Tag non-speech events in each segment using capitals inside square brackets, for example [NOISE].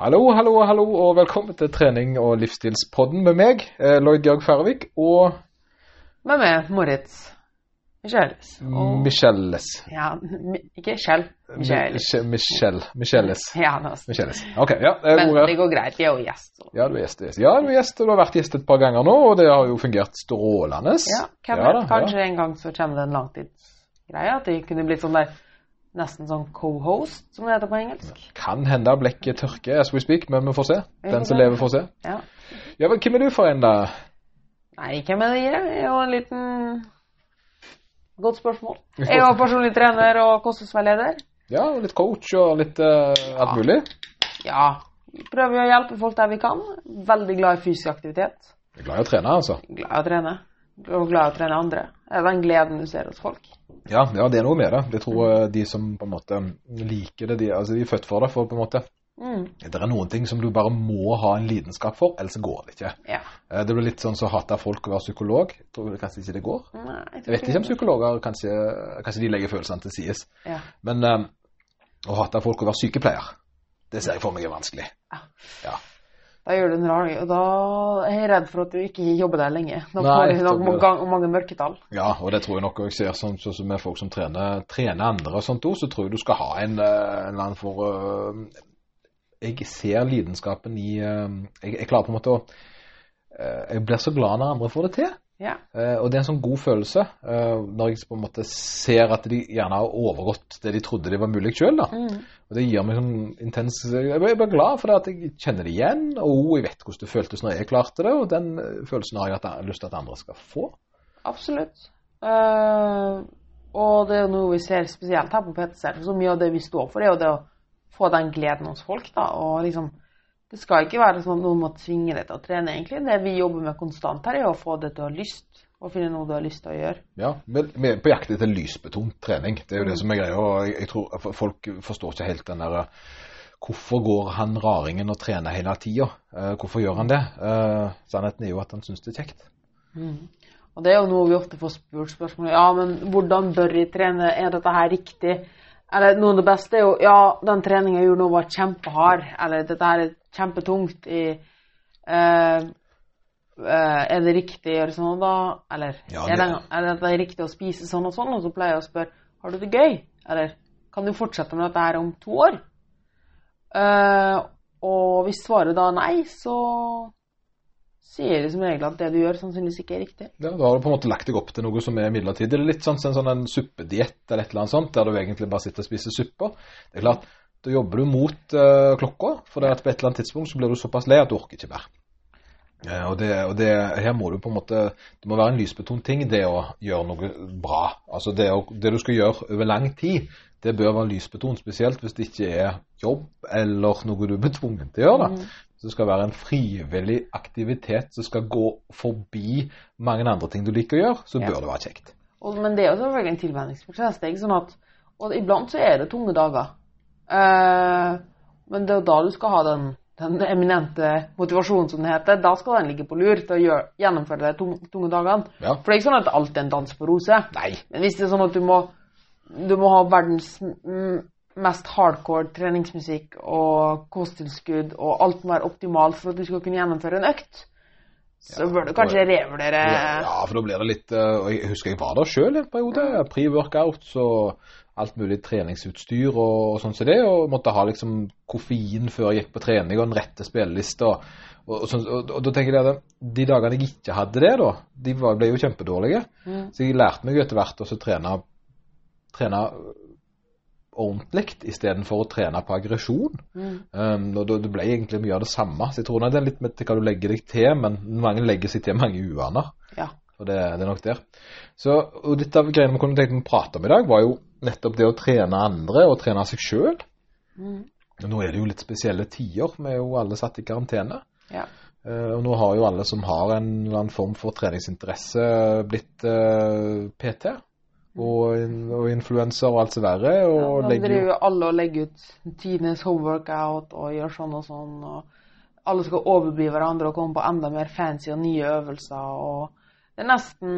Hallo, hallo, hallo, og velkommen til trening- og livsstilspodden med meg, eh, Lloyd Jørg Færøvik, og Med meg, Moritz Michelles. Og, Michelles. ja, mi- ikke Kjell. Michelles. Mich- Michelle. Michelles. [LAUGHS] Ja. Michelles. Ok, ja, det er Men det går greit. Jeg er jo gjest. Ja, du er gjest. Ja, du er gjest, og du har vært gjest et par ganger nå, og det har jo fungert strålende. Ja, hvem Ja vet? da, Kanskje en gang så kommer det en langtidsgreie. At det kunne blitt sånn der Nesten sånn co-host, som det heter på engelsk. Kan hende blekket tørker as we speak, men vi får se. Den som lever, får se. Ja. Ja, men hvem er du for en, da? Nei, hvem er det? Jeg er jo en liten Godt spørsmål. [LAUGHS] Jeg er personlig trener og kostholdsveileder. Ja, og litt coach og litt uh, alt mulig. Ja. ja. prøver å hjelpe folk der vi kan. Veldig glad i fysisk aktivitet. Jeg er glad i å trene, altså. Glad i å trene. Og glad å trene andre. Det er den gleden du ser hos folk. Ja, ja, det er noe med det. Jeg tror eh, de som på en måte liker det, de, altså de er født for det. For på en måte, Mm. det er noen ting som du bare må ha en lidenskap for, ellers går det ikke. Ja. Eh, Det blir litt sånn så hata folk å være psykolog. Jeg tror kanskje ikke det går. Nei, jeg, Jeg vet ikke om psykologer kanskje, kanskje de legger følelsene til sides. Ja. Men um, å hate folk å være sykepleier, det ser jeg for meg er vanskelig. Da gjør du en rar og da er jeg redd for at du ikke jobber der lenge. Da får du nok mange, mange mørketall. Ja, og det tror jeg nok jeg ser sånn så, så med folk som trener, trener andre og sånt også, så tror jeg du skal ha en, eh, en eller annen for uh, Jeg ser lidenskapen i uh, jeg, jeg klarer på en måte å Jeg blir så glad når andre får det til. Ja. Uh, og det er en sånn god følelse uh, når jeg på en måte ser at de gjerne har overgått det de trodde det var mulig sjøl. Mm. Og det gir meg sånn intens Jeg blir glad for det at jeg kjenner det igjen. Og jeg vet hvordan det føltes når jeg klarte det, og den eh, følelsen har jeg hatt lyst til at andre skal få. Absolutt. Uh, og det er jo noe vi ser spesielt her på PT-serien. Så mye av det vi står for, er jo det å få den gleden hos folk. da, og liksom det skal ikke være sånn at noen må tvinge deg til å trene, egentlig. Det vi jobber med konstant her, er å få det til å ha lyst, og finne noe du har lyst til å gjøre. Ja, men vi er på jakt etter lysbetont trening. Det er jo det som er greia. og jeg, tror Folk forstår ikke helt den der Hvorfor går han raringen og trener hele tida? Eh, hvorfor gjør han det? Eh, sannheten er jo at han syns det er kjekt. Og det er jo noe vi ofte får spurt spørsmål Ja, men hvordan bør jeg trene? Er dette her riktig? Eller noe av det beste er jo Ja, den treninga jeg gjorde nå, var kjempehard. Eller dette her er kjempetungt. I, uh, uh, er det riktig å gjøre sånn og da? Eller Ja, er, det- det, er det riktig å spise sånn og sånn? Og så pleier jeg å spørre Har du det gøy? Eller kan du fortsette med dette her om to år? Uh, og hvis svaret da er nei, så sier det som regel at det du gjør, sannsynligvis ikke er riktig. Ja, Da har du på en måte lagt deg opp til noe som er midlertidig. Det er litt sånn en sånn en suppediett eller et eller annet sånt, der du egentlig bare sitter og spiser supper. Det er klart, Da jobber du mot uh, klokka, for det at på et eller annet tidspunkt så blir du såpass lei at du orker ikke mer. Uh, og det, og det, her må du på en måte Det må være en lysbetont ting, det å gjøre noe bra. Altså det, å, det du skal gjøre over lang tid, det bør være lysbetont, spesielt hvis det ikke er jobb eller noe du er tvunget til å gjøre. da. Så det skal være en frivillig aktivitet som skal gå forbi mange andre ting du liker å gjøre, så Ja. bør det være kjekt. Og, men det er jo selvfølgelig en tilvenningsprosess. Det er ikke sånn at, og iblant så er det tunge dager. Eh, men det er jo da du skal ha den, den eminente motivasjonen, som det heter. Da skal den ligge på lur til å gjøre, gjennomføre de tunge, dagene. Ja. For det er ikke sånn at alt er en dans på roser. Men hvis det er sånn at du må, du må ha verdens mm, mest hardcore treningsmusikk og kosttilskudd, og alt må være optimalt for at du skal kunne gjennomføre en økt, så Ja, bør du kanskje revurdere Ja, for da blir det litt eh, og Jeg husker jeg var der sjøl en periode. Pre-workouts og alt mulig treningsutstyr og, sånn som det. Og måtte ha liksom koffein før jeg gikk på trening og den rette spillelista. Og, og, sånn- og, og da tenker jeg at de dagene jeg ikke hadde det, da, de var, ble jo kjempedårlige. Mm. Så jeg lærte meg etter hvert å trene, trene ordentlig istedenfor å trene på aggresjon. Mm. Um, og det ble egentlig mye av det samme. Så jeg tror det er litt med til hva du legger deg til, men mange legger seg til mange uvaner. Ja. Og det, det er nok der. Så, og litt av greiene vi kunne tenkt å prate om i dag, var jo nettopp det å trene andre og trene seg sjøl. Mm. Nå er det jo litt spesielle tider. Vi er jo alle satt i karantene. Ja. Uh, og nå har jo alle som har en eller annen form for treningsinteresse, blitt uh, PT. Og, og influenser og alt som verre. Ja, Og nå legger driver jo alle og legger ut tidenes homeworkout og gjør sånn og sånn. og Alle skal overbli hverandre og komme på enda mer fancy og nye øvelser. og det er nesten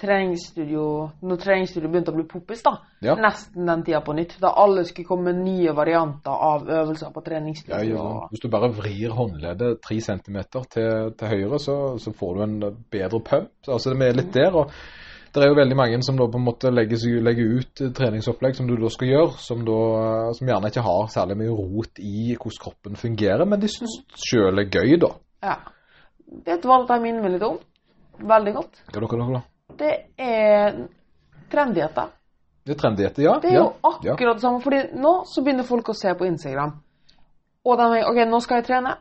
treningsstudio Når treningsstudio begynte å bli poppis, da. Ja. Nesten den tida på nytt. Da alle skulle komme med nye varianter av øvelser på Ja, treningsstudio. ja. Hvis du bare vrir håndleddet tre centimeter til, til høyre, så, så får du en bedre pump. Altså det er litt der. og det er jo veldig mange som da på en måte legger, legger ut treningsopplegg som du da skal gjøre, som, da, som gjerne ikke har særlig mye rot i hvordan kroppen fungerer, men de syns sjøl er gøy, da. Ja. Vet du hva dette minner meg litt om? Veldig godt. Hva dere da? Det er trenddietter. Det er trenddietter, ja. Det er jo ja. akkurat det samme. fordi nå så begynner folk å se på Instagram. Og de tenker OK, nå skal jeg trene,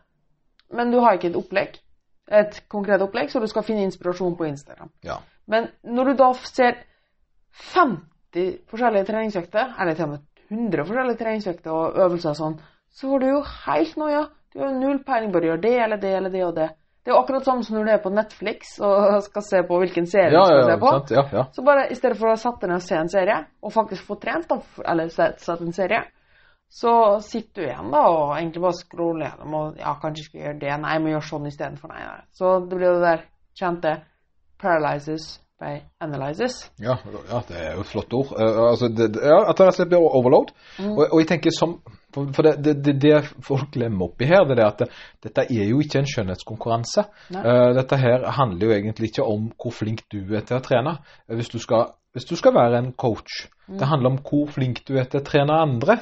men du har ikke et opplegg. Et konkret opplegg, så du skal finne inspirasjon på Instagram. ja. Men når du da ser 50 forskjellige treningsøkter, eller til og med 100 forskjellige treningsøkter og øvelser og sånn, så får du jo helt noia. Du har null peiling på å gjøre det eller det eller det og det. Det er jo akkurat samme som når du er på Netflix og [LAUGHS] skal se på hvilken serie Ja, du skal ja, se på. sant, ja, ja. Så bare i stedet for å sette ned og se en serie, og faktisk få trent, da, eller sett, sett en serie, så sitter du igjen da og egentlig bare scroller gjennom og ja, kanskje skal jeg gjøre det, nei, jeg må gjøre sånn istedenfor, nei, nei. Så det blir jo det der kjente paralyzes by analyzes. Ja, ja, det er jo et flott ord. Uh, altså, det, ja, at det rett og slett blir overload. Og, og jeg tenker som For, det, det, det, det folk glemmer oppi her, det er at det, dette er jo ikke en skjønnhetskonkurranse. Eh, dette her handler jo egentlig ikke om hvor flink du er til å trene. Eh, Hvis du skal, hvis du skal være en coach. Det handler om hvor flink du er til å trene andre.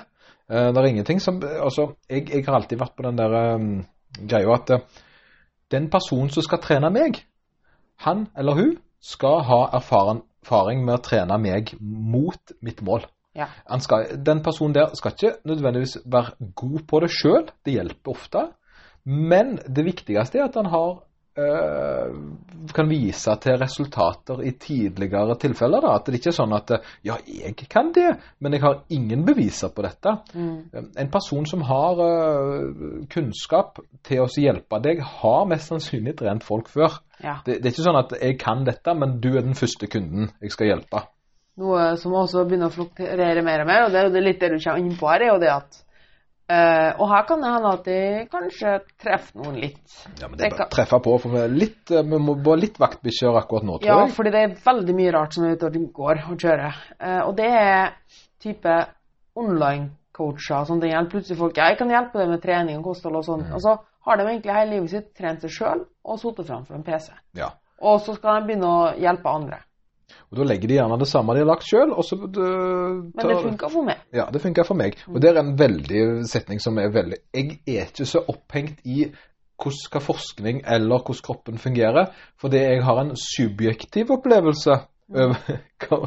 Uh, det er ingenting som Altså, jeg, jeg har alltid vært på den der um, greia at den personen som skal trene meg, han eller hun skal ha erfaring med å trene meg mot mitt mål. Ja. Han skal, den personen der skal ikke nødvendigvis være god på det sjøl, det hjelper ofte. Men det viktigste er at han har kan vise til resultater i tidligere tilfeller. Da. At det ikke er sånn at eh, ja, jeg kan det, men jeg har ingen beviser på dette. Mm. En person som har eh, kunnskap til å hjelpe deg, har mest sannsynlig trent folk før. Ja. Det, det er ikke sånn at jeg kan dette, men du er den første kunden jeg skal hjelpe. Noe som også begynner å fluktuere mer og mer, og det er jo litt det du kommer inn på her, er jo det at eh, Og her kan det hende at de kanskje treffer noen litt. Ja, men Det kan- treffe på, for vi, litt, eh, vi må være litt vaktbikkjer akkurat nå, tror Ja, jeg. fordi det er veldig mye rart som er ute og går og kjører. Uh, og det er type online-coacher Som det hjelper plutselig folk ja, jeg kan hjelpe deg med trening og kosthold og sånn. Mm. Og så har de egentlig hele livet sitt trent seg sjøl og sittet framfor en PC. Ja. Og så skal de begynne å hjelpe andre. Og Da legger de gjerne det samme de har lagt sjøl, eh, Men det funker funka for meg. Ja, det funker for meg. Og det er en veldig setning som er veldig Jeg er ikke så opphengt i hvordan skal forskning eller hvordan kroppen fungerer, fordi jeg har en subjektiv opplevelse over [LAUGHS] hva,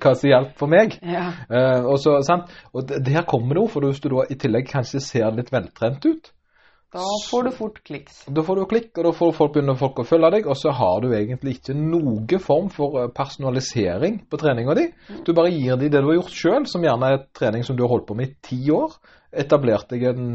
hva som hjelper for meg. Ja. Uh, og så, sant? Og her kommer det jo, for hvis du da i tillegg kanskje ser litt veltrent ut, Da får du fort kliks. da får du klikk, og da får folk begynner folk å følge deg, og så har du egentlig ikke noen form for eh, personalisering på treninga di. Du bare gir dem det du har gjort sjøl, som gjerne er trening som du har holdt på med i ti år. Etablert deg en,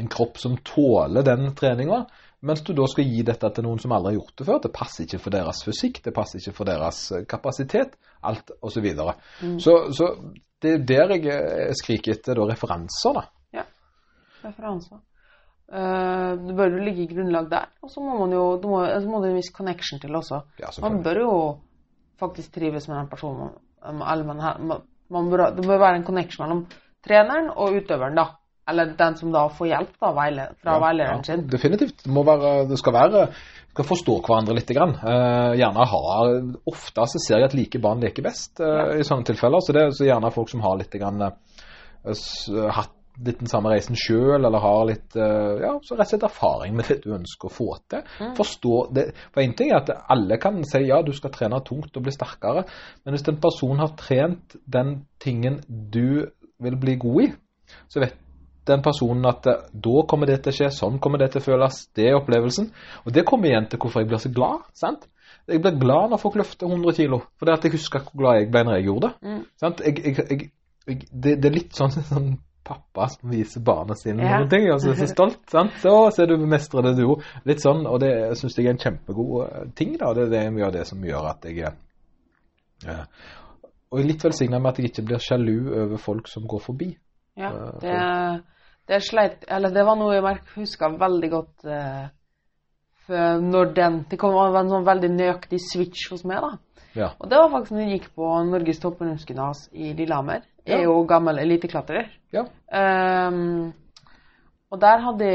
en kropp som tåler den treninga. Mens du da skal gi dette til noen som aldri har gjort det før. Det passer ikke for deres fysikk, det passer ikke for deres eh, kapasitet, alt osv. Så, videre. så Så det er der jeg eh, skriker etter da, referanser, da. Referanser. Eh, det bør jo ligge grunnlag der. Og så må man jo det må, så må det en viss connection til også. Ja, Man bør jo faktisk trives med den personen. man- man, bør, det bør være en connection mellom treneren og utøveren, da. Eller den som da får hjelp da, veile, fra Ja, veilederen ja, sin. Definitivt. Det, må være, det skal være skal forstå hverandre litt. Grann. Eh, gjerne ha, Ofte så ser jeg at like barn leker best eh, i sånne tilfeller. Så det er så gjerne folk som har litt grann, eh, hatt litt den samme reisen sjøl, eller har litt eh, ja, så rett og slett erfaring med det du ønsker å få til. Forstå det. For én ting er at alle kan si ja, du skal trene tungt og bli sterkere, men hvis en person har trent den tingen du vil bli god i, så vet den personen at eh, da kommer det til å skje, sånn kommer det til å føles, det er opplevelsen. Og det kommer igjen til hvorfor jeg blir så glad. sant? Jeg blir glad når folk løfter 100 kilo, for det at jeg husker hvor glad jeg ble når jeg gjorde det. Mm. Sant? Jeg, jeg, jeg, det, det er litt sånn, [LAUGHS] sånn pappa som viser barna sine Ja. noen ting, og så er så stolt. sant? Så ser du mestrer det du òg. Litt sånn, og det syns jeg er en kjempegod eh, ting. da, Det, det er mye av det som gjør at jeg er Og er litt velsigna med at jeg ikke blir sjalu over folk som går forbi. Ja, Eh, det, det sleit Eller det var noe jeg huska veldig godt uh, når den Det kom av en sånn veldig nøyaktig switch hos meg, da. Ja. Og det var faktisk når jeg gikk på Norges toppungdomsgymnas i Lillehammer. Er jo gammel eliteklatrer. Ja. Um, og der hadde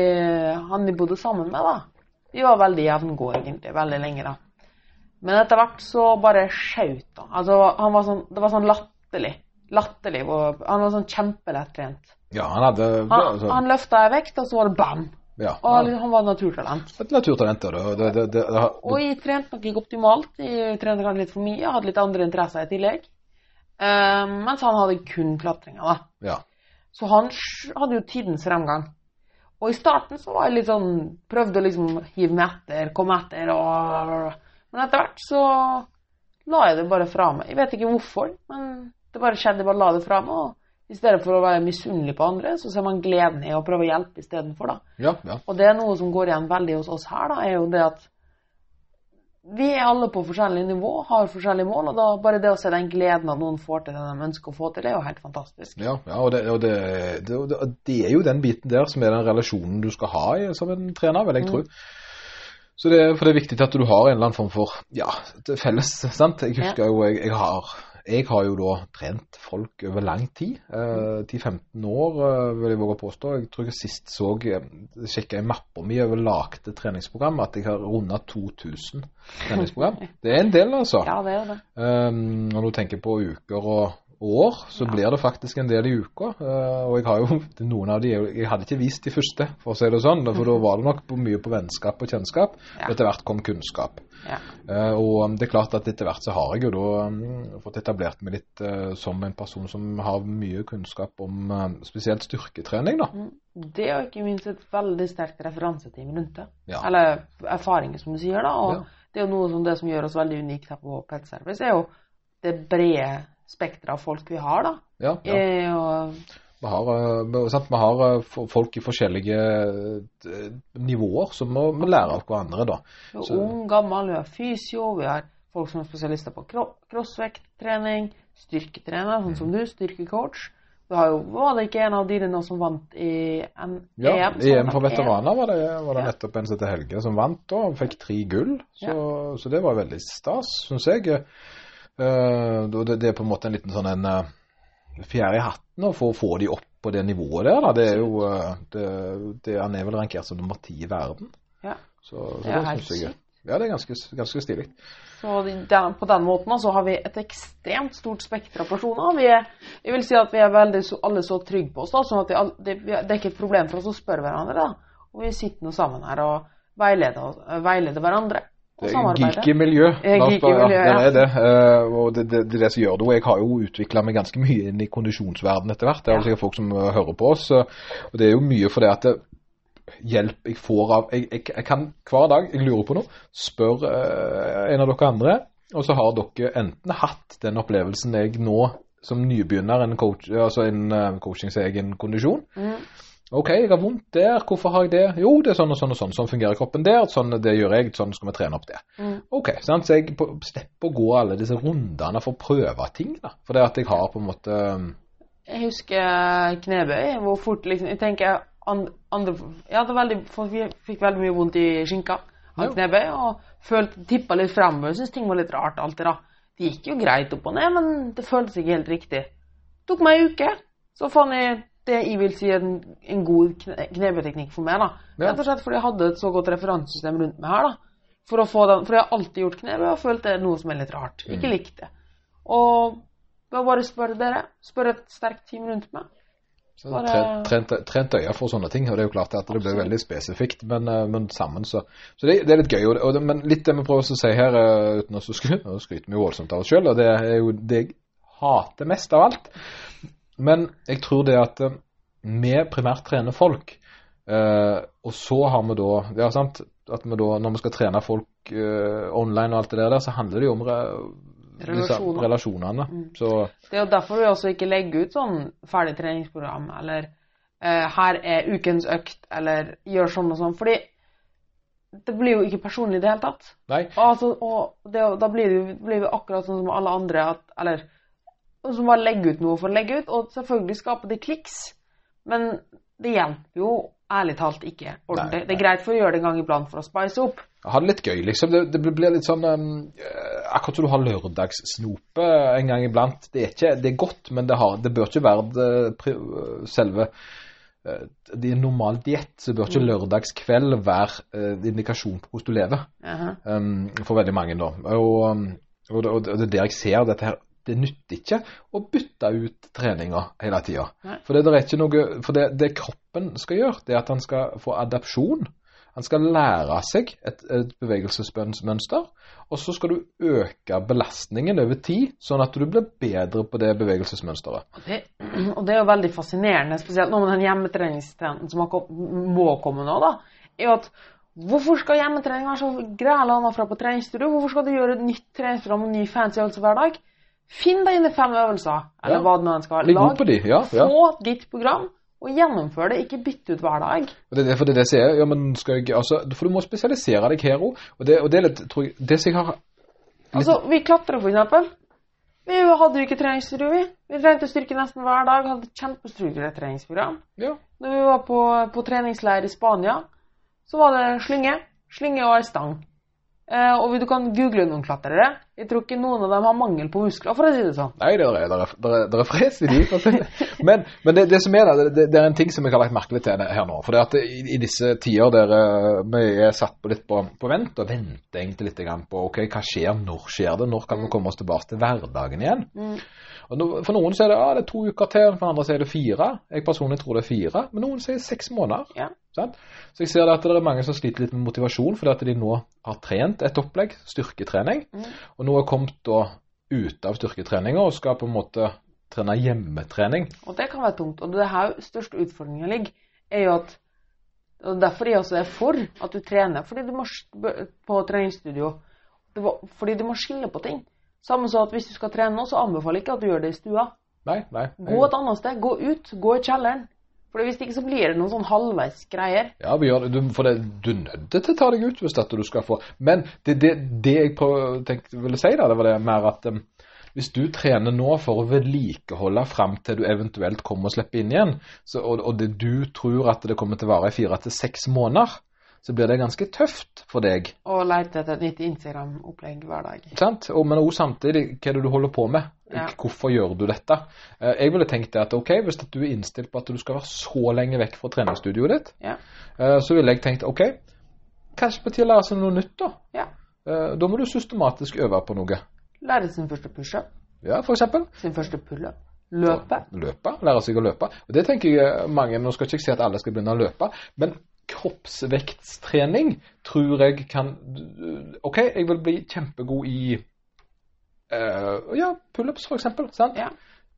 han de bodde sammen med, da. De var veldig jevngode, egentlig, veldig lenge, da. Men etter hvert så bare skjøt han. Altså, han var sånn, det var sånn latterlig. Latterlig. Og han var sånn kjempelettrent. ja, han hadde altså, han løfta ei vekt, og så var det bam! ja, Og han, han var naturtalent. et naturtalent. Det, det, det, det, det, Og jeg trente nok ikke optimalt. Jeg trente kanskje litt for mye. Jeg hadde litt andre interesser i tillegg. Ehm, mens han hadde kun klatringa, da. ja. Så han hadde jo tidens fremgang. Og i starten så var jeg litt sånn Prøvde å liksom hive meg etter, komme etter og Men etter hvert så la jeg det bare fra meg. Jeg vet ikke hvorfor, men det bare skjedde. Jeg bare la det fra meg. Og i stedet for å være misunnelig på andre, så ser man gleden i å prøve å hjelpe istedenfor, ja, ja. Og det er noe som går igjen veldig hos oss her, da, er jo det at vi er alle på forskjellig nivå, har forskjellige mål, og da bare det å se den gleden at noen får til det de ønsker å få til, det er jo helt fantastisk. Ja, ja og, det, og det, det, det, er jo den biten der som er den relasjonen du skal ha i, som en trener, vil jeg tro. Så det, for det er viktig at du har en eller annen form for ja, felles. sant? Jeg husker jo jeg, jeg har jeg har jo da trent folk over lang tid. Eh, 10-15 år, eh, vil jeg våge å påstå. Jeg tror jeg sist så eh, sjekka i mappa mi over lagde treningsprogram at jeg har runda 2000 treningsprogram. [LAUGHS] Det er en del, altså. Ja, det er det. Eh, når du tenker på uker og år, så blir det faktisk en del i uka. Uh, og jeg har jo [LAUGHS] noen av de Jeg hadde ikke vist de første, for å si det sånn. For da var det nok mye på vennskap og kjennskap. Ja. Etter hvert kom kunnskap. Ja. Uh, og um, det er klart at etter hvert så har jeg jo da um, fått etablert meg litt uh, som en person som har mye kunnskap om um, spesielt styrketrening, da. Det er jo ikke minst et veldig sterkt referanseteam rundt det. Ja. Eller erfaringer, som du sier, da. Og Ja. det er jo noe som det som gjør oss veldig unike her på Pet Service, er jo det brede spekteret av folk vi har, da. Ja, ja. Eh, og Vi har, uh, sant? Vi har uh, folk i forskjellige nivåer som må, må lære av hverandre, da. Vi Så- ung, gammel, vi har fysio, vi har folk som er spesialister på crossvekttrening, styrketrener, sånn som du, styrkecoach. Du har jo, var det ikke en av dine nå som vant i en Ja, EM? Ja, EM for veteraner var det, var det Ja. nettopp en som het Helge som vant da. Han fikk tre gull, så, så det var veldig stas, syns jeg. Eh, det, er på en måte en liten sånn en uh, fjær i hatten for å få, de opp på det nivået der. Da. Det er jo eh, det, det, Han er vel rankert som nummer ti i verden. Ja. Så, så Det det, syns jeg. Ja, det er ganske, ganske stilig. Så den, på den måten så har vi et ekstremt stort spekter av personer. Vi er, jeg vil si at vi er veldig så, alle så trygge på oss, da, sånn at vi, det, det er ikke et problem for oss å spørre hverandre. da. Og vi sitter nå sammen her og veileder, veileder hverandre. Det er geeky miljø. La oss bare- miljø, ja, ja. det er det. Eh, og det, det, det er det som gjør det. Og jeg har jo utvikla meg ganske mye inn i kondisjonsverdenen etter hvert. Det er Ja. jo sikkert folk som eh, hører på oss. eh, Og det er jo mye for det at det, hjelp jeg får av jeg, jeg, jeg kan hver dag, jeg lurer på noe, spør eh, en av dere andre, og så har dere enten hatt den opplevelsen jeg nå som nybegynner, en coach, altså en eh, coaching, sier jeg, en kondisjon. Mm. Ok, jeg har vondt der, hvorfor har jeg det? Jo, det er sånn og sånn og sånn, sånn fungerer kroppen der, sånn det gjør jeg, sånn skal vi trene opp det. Mm. Ok, sant? så jeg slipper å gå alle disse rundene for å prøve ting, da. For det at jeg har på en måte Jeg husker knebøy, hvor fort liksom Jeg tenker andre Jeg hadde veldig, fikk veldig mye vondt i skinka av knebøy, og følte tippa litt framover, Syntes ting var litt rart alt det da. Det gikk jo greit opp og ned, men det føltes ikke helt riktig. Det tok meg ei uke, så fant jeg det jeg vil si er en, en god kne, knebeteknikk for meg, da. Ja. Rett og slett fordi jeg hadde et så godt referansesystem rundt meg her, da. For, å få den, for jeg har alltid gjort knebøy og følt det er noe som er litt rart. Ikke Mm. likt det. Og ved å bare spørre dere, spørre et sterkt team rundt meg, så Bare- trent, trent, trent øye for sånne ting. Og det er jo klart at det blir veldig spesifikt, men, eh, men sammen så Så det, det er litt gøy. Og og men litt det vi prøver å si her, eh, uten å skryte, [LAUGHS] vi voldsomt av oss sjøl, og det er jo det jeg hater mest av alt. Men jeg tror det at eh, vi primært trener folk, eh, og så har vi da Ja, sant. At vi da, når vi skal trene folk eh, online og alt det der, så handler det jo om Relasjoner. relasjonene. Mm. Så Det er jo derfor vi også ikke legger ut sånn ferdig treningsprogram, eller eh, her er ukens økt, eller gjør sånn og sånn. Fordi det blir jo ikke personlig i det hele tatt. nei. Altså, og det, da blir det blir vi akkurat sånn som alle andre, at, eller som bare legger ut noe for å legge ut. Og selvfølgelig skaper det kliks, men det hjelper jo ærlig talt ikke ordentlig. Nei, Det er greit for å gjøre det en gang iblant for å spice opp. Ha det litt gøy, liksom. Det, det blir litt sånn um, eh, Akkurat som du har lørdagssnope en gang iblant. Det er, ikke, det er godt, men det, har, det bør ikke være det, selve eh, Det er en normal diett, så bør ikke lørdagskveld være eh, indikasjon på hvordan du lever. Jaha. um, for veldig mange da. Og, um, og, det- og det er der jeg ser dette her. Det nytter ikke å bytte ut treninga hele tida. For, det, ikke noe, for det, det kroppen skal gjøre, det er at han skal få adapsjon. Han skal lære seg et, et bevegelsesmønster, og så skal du øke belastningen over tid, sånn at du blir bedre på det bevegelsesmønsteret. Og det, [CLEARS THROAT] og det er jo veldig fascinerende, spesielt nå med den hjemmetreningstrenden som må komme nå, da, er jo at hvorfor skal hjemmetrening være så grei landa fra på treningsstudio? Hvorfor skal du gjøre et nytt treningsprogram og ny fancy øvelse hver dag? Finn dine fem øvelser, eller Ja. hva det nå skal være. Bli god på de, ja. ja. Få ditt program, og gjennomfør det. Ikke bytte ut hver dag. Og det, er- for det det jeg sier, ja, men skal jeg, altså, for du må spesialisere deg her òg. Og, det, og det er litt, tror jeg, det som jeg har Altså, vi klatrer for eksempel. Vi hadde jo ikke treningsstudio, vi. Vi trente styrke nesten hver dag. Hadde kjempestrukturert treningsprogram. Ja, Når vi var på, på treningsleir i Spania, så var det slynge, slynge og ei stang. Eh, og du kan google noen klatrere. Jeg tror ikke noen av dem har mangel på muskler, for å si det sånn. Nei, det er, det er, det er, er fres i de. for å si det. [LAUGHS] Men, men det, det som er det, det er en ting som jeg har lagt merke til her nå. For det at i, i disse tider der eh, vi er satt på litt på, på vent, og venter egentlig litt på ok, hva skjer, når skjer det, når kan vi komme oss tilbake til hverdagen igjen? Mm. Og no, for noen så er det, ah, det er to uker til, for andre så er det fire. Jeg personlig tror det er fire, men noen sier seks måneder. Ja. Sant? Så jeg ser at det er mange som sliter litt med motivasjon, fordi at de nå har trent et opplegg, styrketrening, Mm. og nå er kommet da ute av styrketreninga og skal på en måte trene hjemmetrening. Og det kan være tungt. Og det her største utfordringa ligger, er jo at og Derfor jeg også er for at du trener fordi du må, på treningsstudio. Fordi du må skille på ting. Samme som at hvis du skal trene nå, så anbefaler jeg ikke at du gjør det i stua. Nei, nei. Gå et annet sted. Gå ut. Gå i kjelleren. For hvis ikke så blir det noen sånn halvveis greier. Ja. Du, for det, du er nødt til å ta deg ut hvis dette du skal få Men det, det, det jeg prøv- tenkte, ville si, da, det var det mer at um, hvis du trener nå for å vedlikeholde fram til du eventuelt kommer og slipper inn igjen, så, og, og det du tror at det kommer til å vare i fire til seks måneder, så blir det ganske tøft for deg. Og lete etter et nytt Instagram-opplegg hver dag. Sant? Og, men også samtidig, hva er det du holder på med? Ja. Hvorfor gjør du dette? Eh, Jeg ville tenkt det at ok, hvis du er innstilt på at du skal være så lenge vekk fra treningsstudioet ditt, Ja. eh, så ville jeg tenkt ok, kanskje på tide å lære seg noe nytt da. ja. Eh, Da må du systematisk øve på noe. Lære sin første pushup. Ja, for eksempel. Sin første pullup. Løpe. Løpe. Lære seg å løpe. Og det tenker jeg mange, nå skal ikke si at alle skal begynne å løpe, men kroppsvektstrening tror jeg kan Ok, jeg vil bli kjempegod i eh, ja, pullups. Sant? Ja.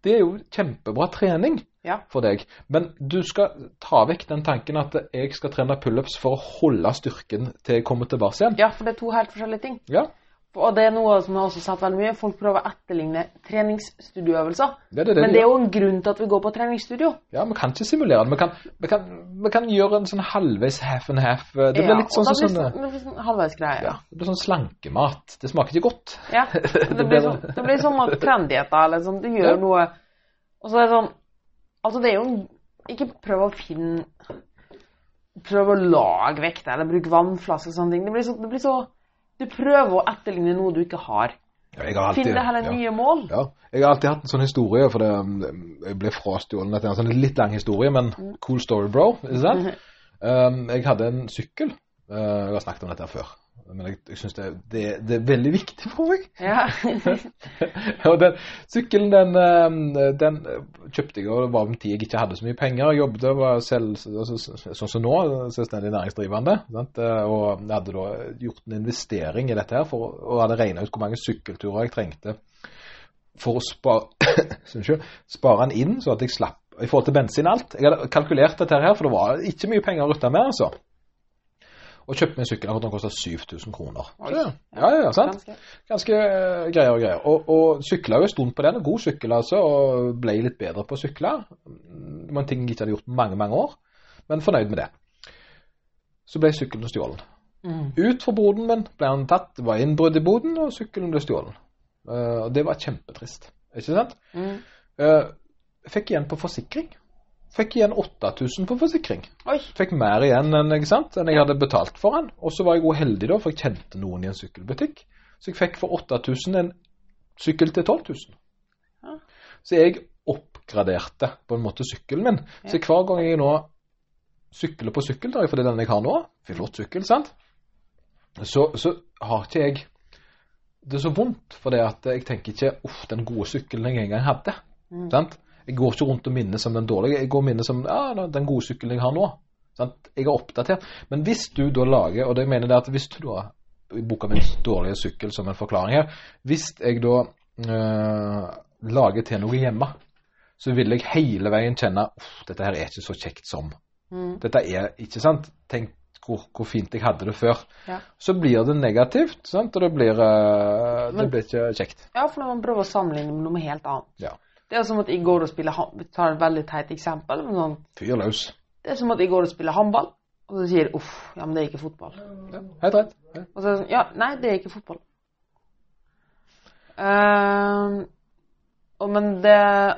Det er jo kjempebra trening Ja. for deg. Men du skal ta vekk den tanken at jeg skal trene pullups for å holde styrken til jeg kommer tilbake igjen. ja, for det er to helt forskjellige ting. Ja, Og det er noe som jeg også har sett veldig mye. Folk prøver å etterligne treningsstudioøvelser. det det, det Men det er jo en grunn til at vi går på treningsstudio. Ja, vi kan ikke simulere det. Vi kan, vi kan, vi kan gjøre en sånn halvveis half and half. Det blir Ja, litt sånn som sånn, det blir sånn halvveisgreie. ja, det blir sånn slankemat. Det smaker ikke godt. Ja. [LAUGHS] Det blir sånn, det blir sånn at trenddietter eller sånn, du gjør Ja. noe Og så er det sånn Altså, det er jo en- Ikke prøv å finne Prøv å lage vekt eller bruke vannflaske og sånne ting. Det blir så, det blir så Du prøver å etterligne noe du ikke har. Ja, jeg har Finn deg heller ja. nye mål. Ja, jeg har alltid hatt en sånn historie, for det, jeg ble frastjålet etter en sånn litt lang historie, men cool story, bro. Ikke sant? [LAUGHS] Um, jeg hadde en sykkel. Uh, jeg har snakket om dette før, men jeg, jeg syns det, det, det er veldig viktig for meg. Ja. [LAUGHS] og den sykkelen, den, eh, den kjøpte jeg, og det var en tid jeg ikke hadde så mye penger. Jeg jobbet og var selv, altså, sånn som nå, selvstendig næringsdrivende. Sant? Eh, Og jeg hadde da gjort en investering i dette her, for, og hadde regnet ut hvor mange sykkelturer jeg trengte for å spare, [COUGHS] spare den inn, så at jeg slapp i forhold til bensin og alt. Jeg hadde kalkulert dette her, for det var ikke mye penger å rutte med, altså. Og kjøpte meg en sykkel, den kostet 7000 kroner. Ja, ja, ja, sant? Ganske. ganske eh, greier og greier. Og, og sykla jo en stund på den, god sykkel altså, og ble litt bedre på å sykle. Det var en ting jeg ikke hadde gjort mange, mange år, men fornøyd med det. Så ble sykkelen stjålet. Mm. Ut fra boden min ble han tatt, det var innbrudd i boden, og sykkelen ble stjålet. Uh, Og det var kjempetrist, ikke sant? Mm. Uh, fikk igjen på forsikring. Fikk igjen 8000 på forsikring. Oi. Fikk mer igjen enn, enn jeg hadde betalt for den. Og så var jeg heldig, da, for jeg kjente noen i en sykkelbutikk. Så jeg fikk for 8000 en sykkel til 12 000. Ja. Så jeg oppgraderte på en måte sykkelen min. Så hver gang jeg nå sykler på sykkeldag, for det er den jeg har nå, flott sykkel, sant, så, så har ikke jeg det er så vondt, for jeg tenker ikke uff, den gode sykkelen jeg en gang hadde. Mm. Sant? Jeg går ikke rundt og minnes som den dårlige, jeg går og minnes som ja, den gode sykkelen jeg har nå. Sant? Jeg er oppdatert. Men hvis du da lager, og det mener jeg at hvis du da boka min 'Dårlige sykkel' som en forklaring her, hvis jeg da øh, lager til noe hjemme, så vil jeg hele veien kjenne uff, dette her er ikke så kjekt som. Mm. Dette er ikke sant. Tenk hvor, hvor fint jeg hadde det før. Ja. Så blir det negativt, sant? og det blir, øh, det blir ikke kjekt. Ja, for når man prøver å sammenligne med noe helt annet. Ja. Det er som at jeg går og spiller Vi tar et veldig teit eksempel. Men sånn, Fyr løs. det er som at jeg går og spiller håndball, og så sier uff, ja, men det er ikke fotball. Ja, helt rett. Ja. Og så er det sånn, ja, nei, det er ikke fotball. Uh, og men det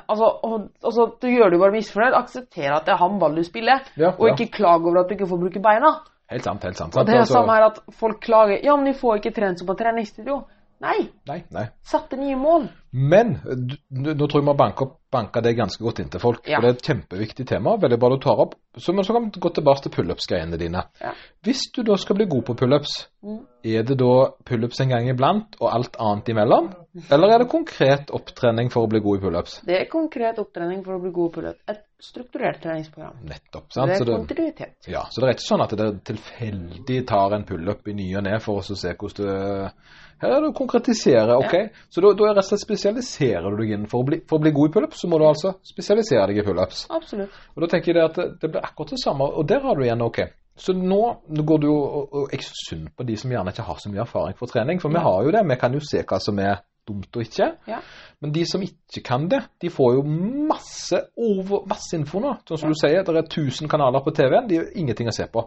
Altså, og, altså du gjør deg bare misfornøyd. Aksepter at det er håndball du spiller, Ja, og ja. ikke klag over at du ikke får bruke beina. Helt sant, helt sant. Og det er Altså- samme her at folk klager. Ja, men de får ikke trent som på treningsstudio. Nei, Nei, nei. Satte nye mål. Men du- nå nå tror jeg vi har banka, banka det ganske godt inn til folk. Ja. For det er et kjempeviktig tema. Veldig bra du tar opp. Så, men så kan vi gå tilbake til pullups-greiene dine. Ja. Hvis du da skal bli god på pullups, Mm. er det da pullups en gang iblant og alt annet imellom? Eller er det konkret opptrening for å bli god i pullups? Det er konkret opptrening for å bli god i pullups. Et strukturert treningsprogram. Nettopp. sant? Det Så er det, kontinuitet. ja, så det er ikke sånn at det tilfeldig tar en pullup i ny og ne for å se hvordan du Her er det å konkretisere, OK? Så da, da er rett og slett spesialiserer du deg inn. For å bli, for å bli god i pullups, så må du altså spesialisere deg i pullups. Absolutt. Og da tenker jeg at det, det blir akkurat det samme, og der har du igjen OK. Så nå, nå går du jo og, og Jeg synd på de som gjerne ikke har så mye erfaring for trening, for vi har jo det. Vi kan jo se hva som er dumt og ikke. Ja. Men de som ikke kan det, de får jo masse, over, masse info nå. Sånn som du sier, det er 1000 kanaler på TV-en, de har ingenting å se på.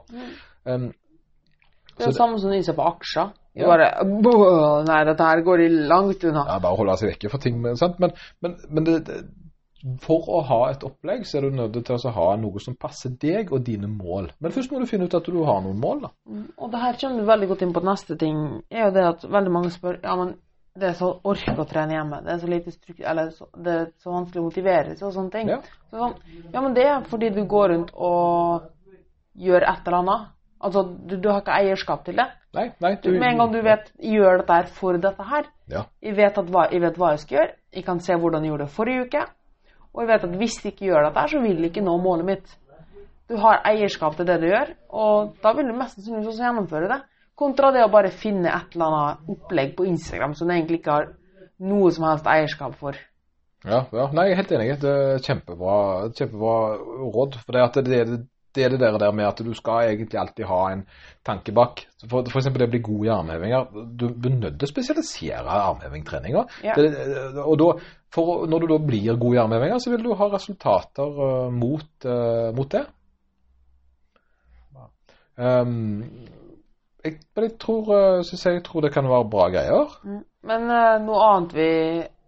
Um, Det er det samme som de ser på aksjer. Ja. bare Nei, dette her går de langt unna. ja, bare holde seg vekke fra ting. Sant? men, men, men det, det, for å ha et opplegg, så er du nødt til å ha noe som passer deg og dine mål. Men først må du finne ut at du har noen mål, da. Og det her kommer du veldig godt inn på neste ting, er jo det at veldig mange spør ja, men det er så ork å trene hjemme. Det er så lite struktur, eller så, det er så vanskelig å motivere seg og sånne ting. Ja. Så sånn, ja, men det er fordi du går rundt og gjør et eller annet. Altså, du, du har ikke eierskap til det. Nei, nei, Du, med en gang du vet gjør dette her for dette her, Ja. jeg vet, hva, jeg vet hva jeg skal gjøre, jeg kan se hvordan jeg gjorde det forrige uke, og jeg vet at hvis jeg ikke gjør dette her, så vil jeg ikke nå målet mitt. Du har eierskap til det du gjør, og da vil du mest sannsynlig også gjennomføre det. Kontra det å bare finne et eller annet opplegg på Instagram som du egentlig ikke har noe som helst eierskap for. Ja, ja. Nei, jeg er helt enig. Det er kjempebra, kjempebra råd. For det, at det, det, det er det der der med at du skal egentlig alltid ha en tanke bak. For, for eksempel det å bli god i armhevinger. Du er nødt til å spesialisere armhevingtreninga. Ja. Og da, for, når du da blir god i armhevinger, så vil du ha resultater uh, mot, uh, mot det. Um, jeg, jeg tror, eh, jeg, jeg tror det kan være bra greier. Mm. Men eh, noe annet vi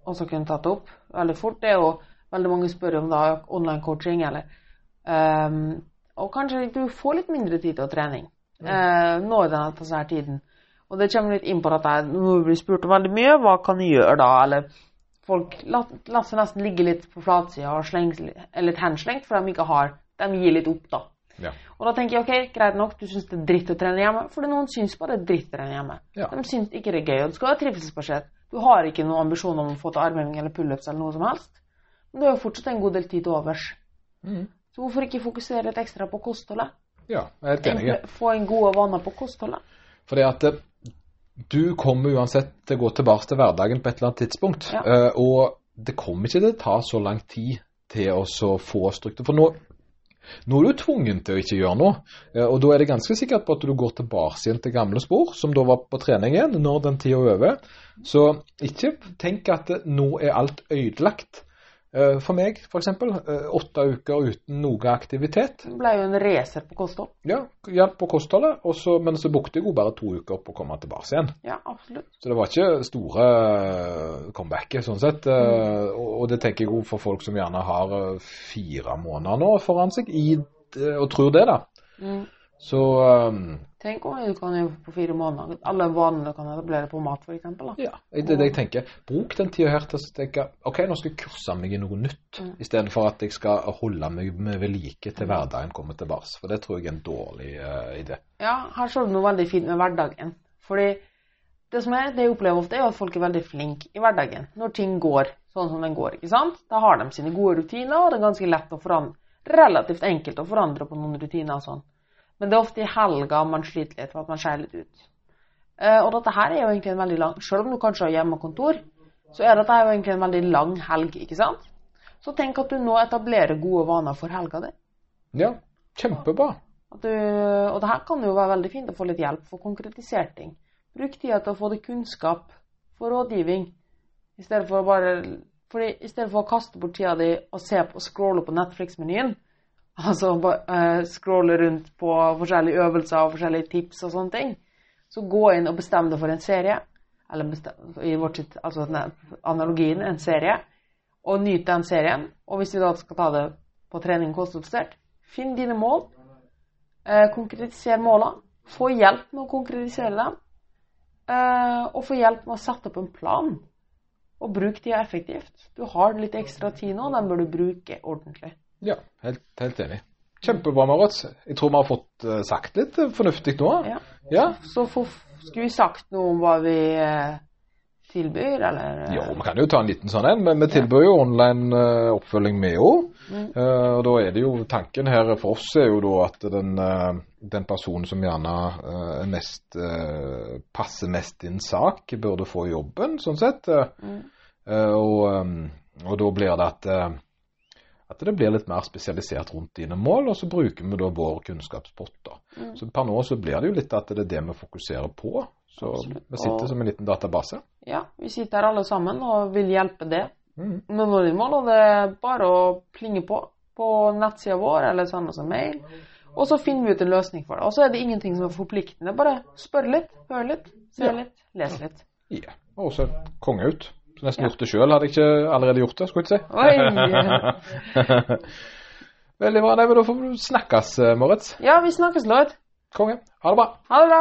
også kunne tatt opp veldig fort, det er jo veldig mange spør om da online coaching, eller um, Og kanskje du får litt mindre tid til trening uh, når den tar denne tiden. Og det kommer litt inn på at her, nå blir spurt om veldig mye, hva kan jeg gjøre da? Eller folk lar la seg nesten ligge litt på flatsida og slenge er litt henslengt, for de ikke har De gir litt opp, da. Ja. Og da tenker jeg ok, greit nok, du syns det er dritt å trene hjemme. Fordi noen syns bare det er dritt å trene hjemme. Ja. De syns ikke det er gøy, og du skal ha trivselsbasert. Du har ikke noen ambisjon om å få til armheving eller pullups eller noe som helst. Men du har jo fortsatt en god del tid til overs. Mm. Så hvorfor ikke fokusere litt ekstra på kostholdet? ja, jeg er enig. Få en gode vaner på kostholdet. Fordi at eh, du kommer uansett til å gå tilbake til hverdagen på et eller annet tidspunkt. Ja. Eh, og det kommer ikke til å ta så lang tid til å få struktur. For nå, nå er du tvungen til å ikke gjøre noe. Eh, og da er det ganske sikkert på at du går tilbake igjen til gamle spor, som da var på trening igjen, når den tida er over. Så ikke tenk at nå er alt ødelagt. Eh, For meg, eksempel, eh, åtte uker uten noe aktivitet. Det ble jo en racer på kosthold. Ja, hjelp på kostholdet, og så, men så brukte jeg jo bare to uker på å komme tilbake igjen. Ja, absolutt. Så det var ikke store eh, comebacket, sånn sett. Mm. Og det tenker jeg jo for folk som gjerne har fire måneder nå foran seg, i, og tror det, da. Mm. Så um, Tenk om du kan på fire måneder alle vanene du kan etablere på mat, f.eks. ja, det er det jeg tenker. Bruk den tida her til å tenke OK, nå skal jeg kurse meg i noe nytt, Mm. istedenfor at jeg skal holde meg med ved like til hverdagen kommer tilbake. For det tror jeg er en dårlig uh, idé. Ja, her står du noe veldig fint med hverdagen. Fordi det som er, det jeg opplever ofte, er at folk er veldig flinke i hverdagen. Når ting går sånn som den går, ikke sant. Da har de sine gode rutiner, og det er ganske lett å forandre, relativt enkelt å forandre på noen rutiner og sånn. Men det er ofte i helga man sliter litt for at man skjærer litt ut. Eh, og dette her er jo egentlig en veldig lang Selv om du kanskje har hjemmekontor, så er dette jo egentlig en veldig lang helg, ikke sant. Så tenk at du nå etablerer gode vaner for helga di. Ja, kjempebra. Du, og det her kan jo være veldig fint å få litt hjelp for å konkretisere ting. Bruk tida til å få deg kunnskap for rådgivning, i stedet for å bare fordi i stedet for å kaste bort tida di og se på, scrolle på Netflix-menyen, altså uh, scrolle rundt på forskjellige øvelser og forskjellige tips og sånne ting, så gå inn og bestem deg for en serie, eller bestem, i vårt sitt, altså analogien en serie, og nyt den serien. Og hvis vi da skal ta det på trening kostholdsstert, finn dine mål, Uh, konkretiser målene, få hjelp med å konkretisere dem, Uh, og få hjelp med å sette opp en plan. Og bruk tida effektivt. Du har litt ekstra tid nå, den bør du bruke ordentlig. Ja, helt, helt enig. Kjempebra, Marit. Jeg tror vi har fått eh, sagt litt eh, fornuftig nå. Ja. Ja. Så for, skulle vi sagt noe om hva vi eh, tilbyr, eller? Jo, vi kan jo ta en liten sånn en, men vi tilbyr jo online oppfølging med òg. Mm. og da er det jo tanken her for oss er jo da at den, den personen som gjerne er mest uh, passer mest inn sak, burde få jobben, sånn sett. Mm. og, um, og da blir det at at det blir litt mer spesialisert rundt dine mål, og så bruker vi da vår kunnskapspott. da. Mm. Så per nå så blir det jo litt at det er det vi fokuserer på. Så Absolutt. vi sitter Og- som en liten database. Ja, vi sitter her alle sammen og vil hjelpe det Mm. med våre mål, og det er bare å plinge på på nettsida vår eller sende oss en mail. Og så finner vi ut en løsning for det. Og så er det ingenting som er forpliktende. Bare spør litt, hør litt, se litt, les litt. Ja. Og så konge ut. Så nesten gjort det sjøl, hadde jeg ikke allerede gjort det, skulle jeg ikke si. [LAUGHS] Veldig bra. Nei, men da får vi snakkes, eh, Moritz. Ja, vi snakkes, Lord. Konge. Ha det bra. Ha det bra.